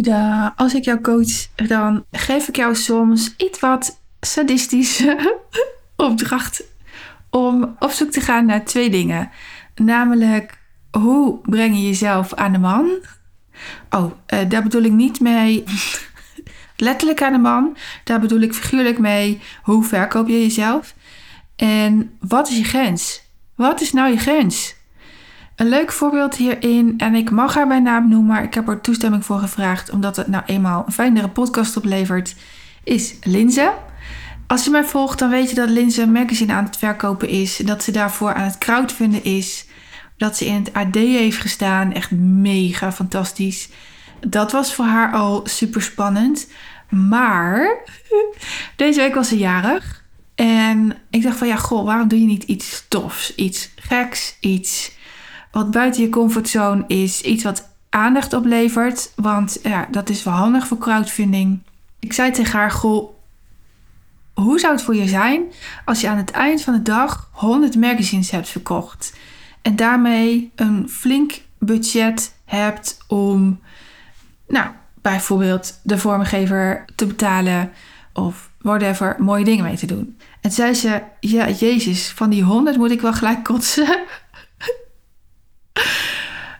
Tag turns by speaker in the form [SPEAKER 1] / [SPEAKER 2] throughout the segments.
[SPEAKER 1] da. Als ik jou coach, dan geef ik jou soms iets wat sadistische opdracht om op zoek te gaan naar twee dingen. Namelijk, hoe breng je jezelf aan de man? Oh, uh, daar bedoel ik niet mee letterlijk aan de man. Daar bedoel ik figuurlijk mee, hoe verkoop je jezelf? En wat is je grens? Wat is nou je grens? Een leuk voorbeeld hierin, en ik mag haar bij naam noemen, maar ik heb er toestemming voor gevraagd, omdat het nou eenmaal een fijnere podcast oplevert, is Linze. Als je mij volgt, dan weet je dat Linze een magazine aan het verkopen is, dat ze daarvoor aan het crowdfunden is, dat ze in het AD heeft gestaan, echt mega fantastisch. Dat was voor haar al super spannend. Maar deze week was ze jarig. En ik dacht van ja, goh, waarom doe je niet iets tofs? Iets geks, iets wat buiten je comfortzone is. Iets wat aandacht oplevert. Want ja, dat is wel handig voor crowdfunding. Ik zei tegen haar, goh, hoe zou het voor je zijn als je aan het eind van de dag 100 magazines hebt verkocht? En daarmee een flink budget hebt om, nou, bijvoorbeeld de vormgever te betalen of whatever, mooie dingen mee te doen. En zei ze, ja, Jezus, van die honderd moet ik wel gelijk kotsen.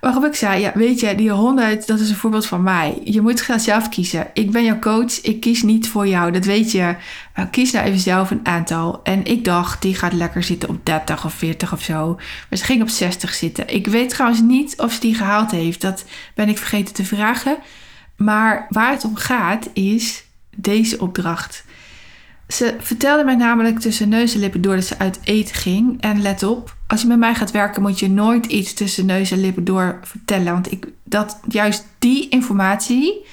[SPEAKER 1] Waarop ik zei, ja, weet je, die honderd, dat is een voorbeeld van mij. Je moet zelf kiezen. Ik ben jouw coach, ik kies niet voor jou, dat weet je. Uh, kies nou even zelf een aantal. En ik dacht, die gaat lekker zitten op 30 of 40 of zo. Maar ze ging op 60 zitten. Ik weet trouwens niet of ze die gehaald heeft. Dat ben ik vergeten te vragen. Maar waar het om gaat is deze opdracht. Ze vertelde mij namelijk tussen neus en lippen door dat ze uit eten ging. En let op, als je met mij gaat werken, moet je nooit iets tussen neus en lippen door vertellen. Want ik, dat, juist die informatie,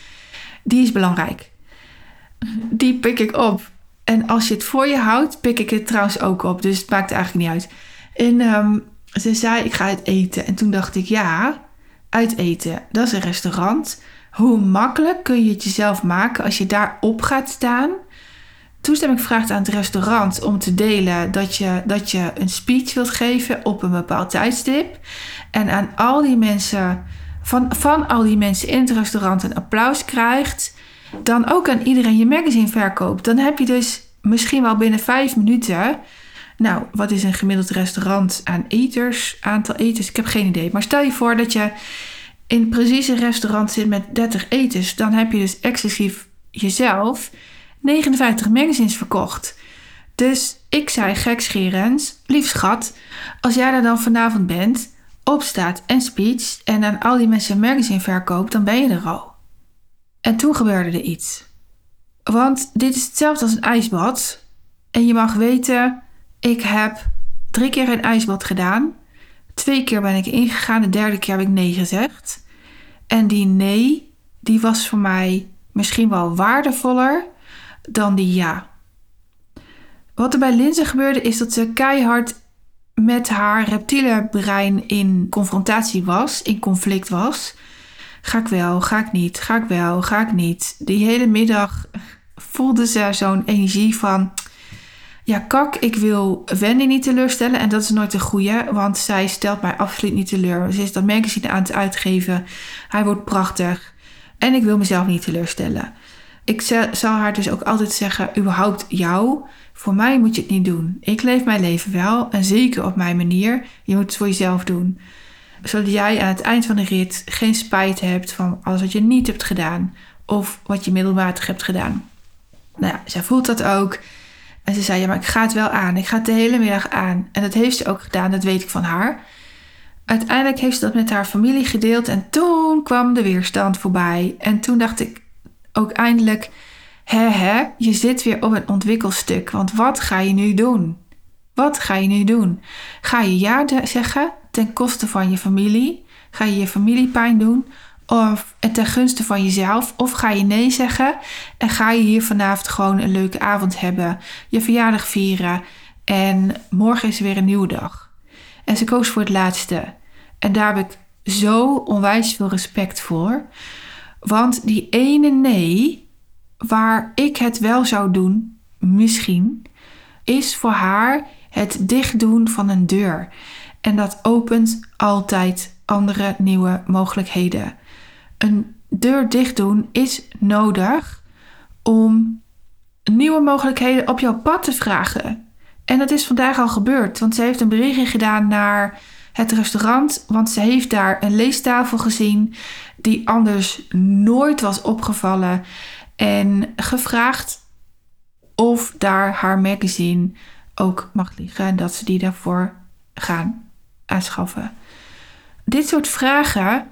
[SPEAKER 1] die is belangrijk. Die pik ik op. En als je het voor je houdt, pik ik het trouwens ook op. Dus het maakt eigenlijk niet uit. En um, ze zei, ik ga uit eten. En toen dacht ik, ja, uit eten, dat is een restaurant. Hoe makkelijk kun je het jezelf maken als je daarop gaat staan? Toestemming vraagt aan het restaurant om te delen dat je, dat je een speech wilt geven op een bepaald tijdstip. En aan al die mensen, van, van al die mensen in het restaurant een applaus krijgt. Dan ook aan iedereen je magazine verkoopt. Dan heb je dus misschien wel binnen vijf minuten. Nou, wat is een gemiddeld restaurant aan eters? Aantal eters? Ik heb geen idee. Maar stel je voor dat je in precies een restaurant zit met 30 etens, dan heb je dus exclusief jezelf 59 magazines verkocht. Dus ik zei gekscherend, lief schat, als jij er dan vanavond bent, opstaat en speech en aan al die mensen een magazine verkoopt, dan ben je er al. En toen gebeurde er iets. Want dit is hetzelfde als een ijsbad. En je mag weten, ik heb drie keer een ijsbad gedaan. Twee keer ben ik ingegaan, de derde keer heb ik nee gezegd. En die nee, die was voor mij misschien wel waardevoller dan die ja. Wat er bij Linze gebeurde is dat ze keihard met haar reptiele brein in confrontatie was, in conflict was. Ga ik wel, ga ik niet, ga ik wel, ga ik niet. Die hele middag voelde ze zo'n energie van ja, kak, ik wil Wendy niet teleurstellen. En dat is nooit een goede, want zij stelt mij absoluut niet teleur. Ze is dat magazine aan het uitgeven. Hij wordt prachtig. En ik wil mezelf niet teleurstellen. Ik zal haar dus ook altijd zeggen, überhaupt jou, voor mij moet je het niet doen. Ik leef mijn leven wel en zeker op mijn manier. Je moet het voor jezelf doen. Zodat jij aan het eind van de rit geen spijt hebt van alles wat je niet hebt gedaan. Of wat je middelmatig hebt gedaan. Nou ja, zij voelt dat ook. En ze zei, ja, maar ik ga het wel aan. Ik ga het de hele middag aan. En dat heeft ze ook gedaan, dat weet ik van haar. Uiteindelijk heeft ze dat met haar familie gedeeld. En toen kwam de weerstand voorbij. En toen dacht ik ook eindelijk, hè hè, je zit weer op een ontwikkelstuk. Want wat ga je nu doen? Wat ga je nu doen? Ga je ja zeggen ten koste van je familie? Ga je je familie pijn doen? Of ten gunste van jezelf? Of ga je nee zeggen en ga je hier vanavond gewoon een leuke avond hebben, je verjaardag vieren en morgen is weer een nieuwe dag? En ze koos voor het laatste. En daar heb ik zo onwijs veel respect voor. Want die ene nee, waar ik het wel zou doen, misschien, is voor haar het dichtdoen van een deur. En dat opent altijd andere nieuwe mogelijkheden. Een deur dicht doen is nodig om nieuwe mogelijkheden op jouw pad te vragen. En dat is vandaag al gebeurd, want ze heeft een berichtje gedaan naar het restaurant, want ze heeft daar een leestafel gezien die anders nooit was opgevallen en gevraagd of daar haar magazine ook mag liggen en dat ze die daarvoor gaan aanschaffen. Dit soort vragen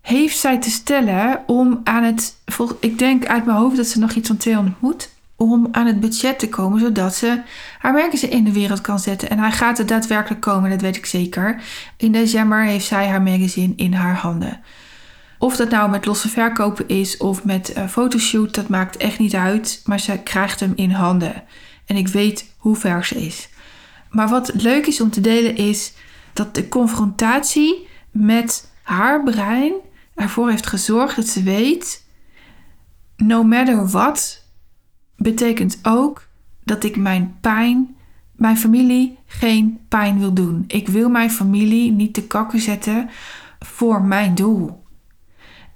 [SPEAKER 1] heeft zij te stellen om aan het, ik denk uit mijn hoofd dat ze nog iets van 200 moet, om aan het budget te komen, zodat ze haar magazine in de wereld kan zetten. En hij gaat er daadwerkelijk komen, dat weet ik zeker. In december heeft zij haar magazine in haar handen. Of dat nou met losse verkopen is of met uh, fotoshoot, dat maakt echt niet uit. Maar ze krijgt hem in handen. En ik weet hoe ver ze is. Maar wat leuk is om te delen is dat de confrontatie met haar brein ervoor heeft gezorgd dat ze weet, no matter what, betekent ook dat ik mijn pijn, mijn familie geen pijn wil doen. Ik wil mijn familie niet te kakken zetten voor mijn doel.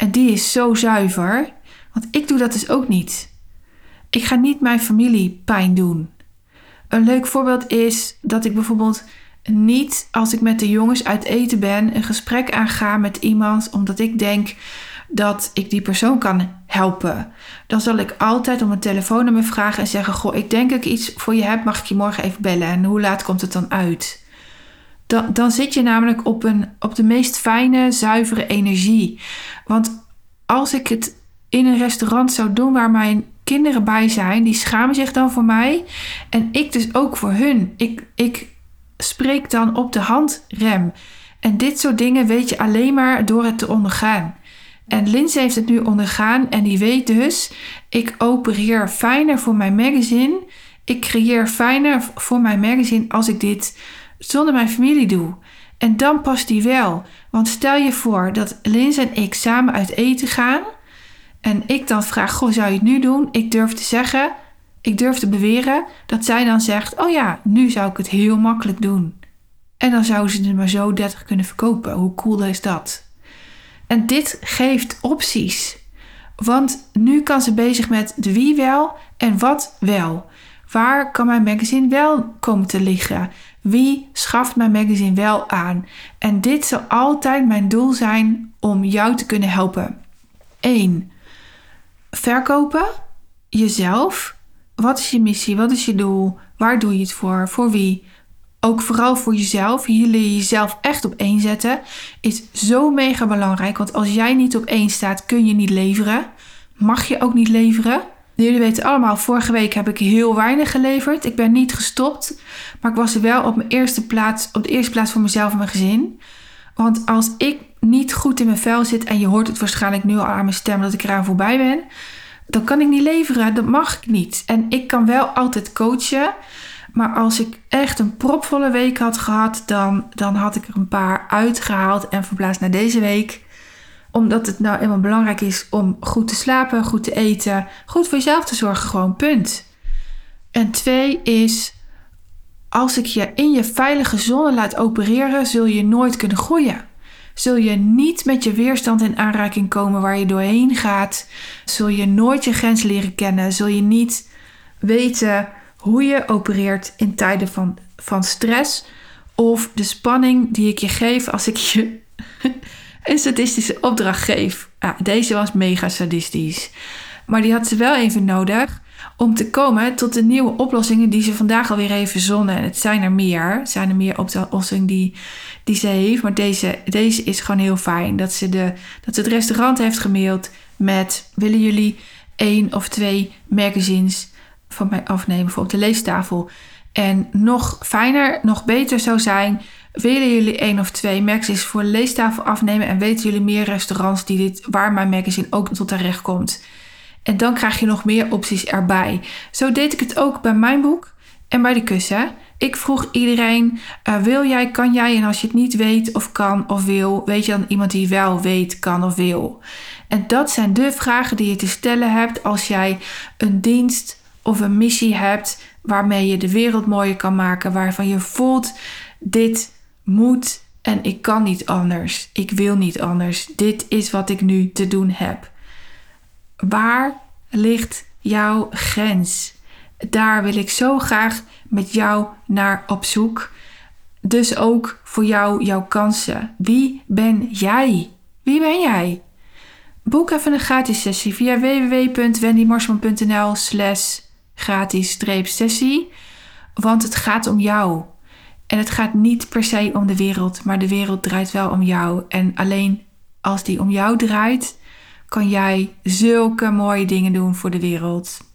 [SPEAKER 1] En die is zo zuiver, want ik doe dat dus ook niet. Ik ga niet mijn familie pijn doen. Een leuk voorbeeld is dat ik bijvoorbeeld niet als ik met de jongens uit eten ben een gesprek aanga met iemand omdat ik denk dat ik die persoon kan helpen. Dan zal ik altijd om een telefoonnummer vragen en zeggen: Goh, ik denk dat ik iets voor je heb, mag ik je morgen even bellen? En hoe laat komt het dan uit? Dan, dan zit je namelijk op, een, op de meest fijne, zuivere energie. Want als ik het in een restaurant zou doen waar mijn kinderen bij zijn, die schamen zich dan voor mij. En ik dus ook voor hun. Ik, ik spreek dan op de handrem. En dit soort dingen weet je alleen maar door het te ondergaan. En Lindsay heeft het nu ondergaan en die weet dus, ik opereer fijner voor mijn magazine. Ik creëer fijner voor mijn magazine als ik dit zonder mijn familie doe. En dan past die wel. Want stel je voor dat Lindsay en ik samen uit eten gaan. En ik dan vraag, goh, zou je het nu doen? Ik durf te zeggen, ik durf te beweren dat zij dan zegt: Oh ja, nu zou ik het heel makkelijk doen. En dan zou ze er maar zo 30 kunnen verkopen. Hoe cool is dat? En dit geeft opties. Want nu kan ze bezig met de wie wel en wat wel. Waar kan mijn magazine wel komen te liggen? Wie schaft mijn magazine wel aan? En dit zal altijd mijn doel zijn om jou te kunnen helpen. 1. Verkopen jezelf wat is je missie? Wat is je doel? Waar doe je het voor? Voor wie? Ook vooral voor jezelf. Hier leer je jezelf echt op één zetten. Is zo mega belangrijk. Want als jij niet op één staat, kun je niet leveren. Mag je ook niet leveren. Jullie weten allemaal, vorige week heb ik heel weinig geleverd. Ik ben niet gestopt. Maar ik was wel op, mijn eerste plaats, op de eerste plaats voor mezelf en mijn gezin. Want als ik niet goed in mijn vel zit, en je hoort het waarschijnlijk nu al aan mijn stem dat ik eraan voorbij ben, dan kan ik niet leveren. Dat mag ik niet. En ik kan wel altijd coachen. Maar als ik echt een propvolle week had gehad, dan, dan had ik er een paar uitgehaald en verplaatst naar deze week. Omdat het nou eenmaal belangrijk is om goed te slapen, goed te eten, goed voor jezelf te zorgen. Gewoon punt. En twee is, als ik je in je veilige zone laat opereren, zul je nooit kunnen groeien zul je niet met je weerstand in aanraking komen waar je doorheen gaat. Zul je nooit je grens leren kennen. Zul je niet weten hoe je opereert in tijden van, van stress. Of de spanning die ik je geef als ik je een sadistische opdracht geef. Deze was mega sadistisch. Maar die had ze wel even nodig om te komen tot de nieuwe oplossingen die ze vandaag alweer even verzonnen. En het zijn er meer. Het zijn er meer oplossingen die, die ze heeft. Maar deze, deze is gewoon heel fijn. Dat ze, de, dat ze het restaurant heeft gemaild met... willen jullie één of twee magazines van mij afnemen voor op de leestafel? En nog fijner, nog beter zou zijn... willen jullie één of twee magazines voor leestafel afnemen... en weten jullie meer restaurants die dit, waar mijn magazine ook tot terecht komt... En dan krijg je nog meer opties erbij. Zo deed ik het ook bij mijn boek en bij de kussen. Ik vroeg iedereen: uh, wil jij, kan jij? En als je het niet weet of kan of wil, weet je dan iemand die wel weet, kan of wil. En dat zijn de vragen die je te stellen hebt als jij een dienst of een missie hebt waarmee je de wereld mooier kan maken, waarvan je voelt: dit moet en ik kan niet anders. Ik wil niet anders. Dit is wat ik nu te doen heb. Waar ligt jouw grens? Daar wil ik zo graag met jou naar op zoek. Dus ook voor jou jouw kansen. Wie ben jij? Wie ben jij? Boek even een gratis sessie via www.wendymarsman.nl slash gratis sessie. Want het gaat om jou. En het gaat niet per se om de wereld, maar de wereld draait wel om jou. En alleen als die om jou draait, kan jij zulke mooie dingen doen voor de wereld.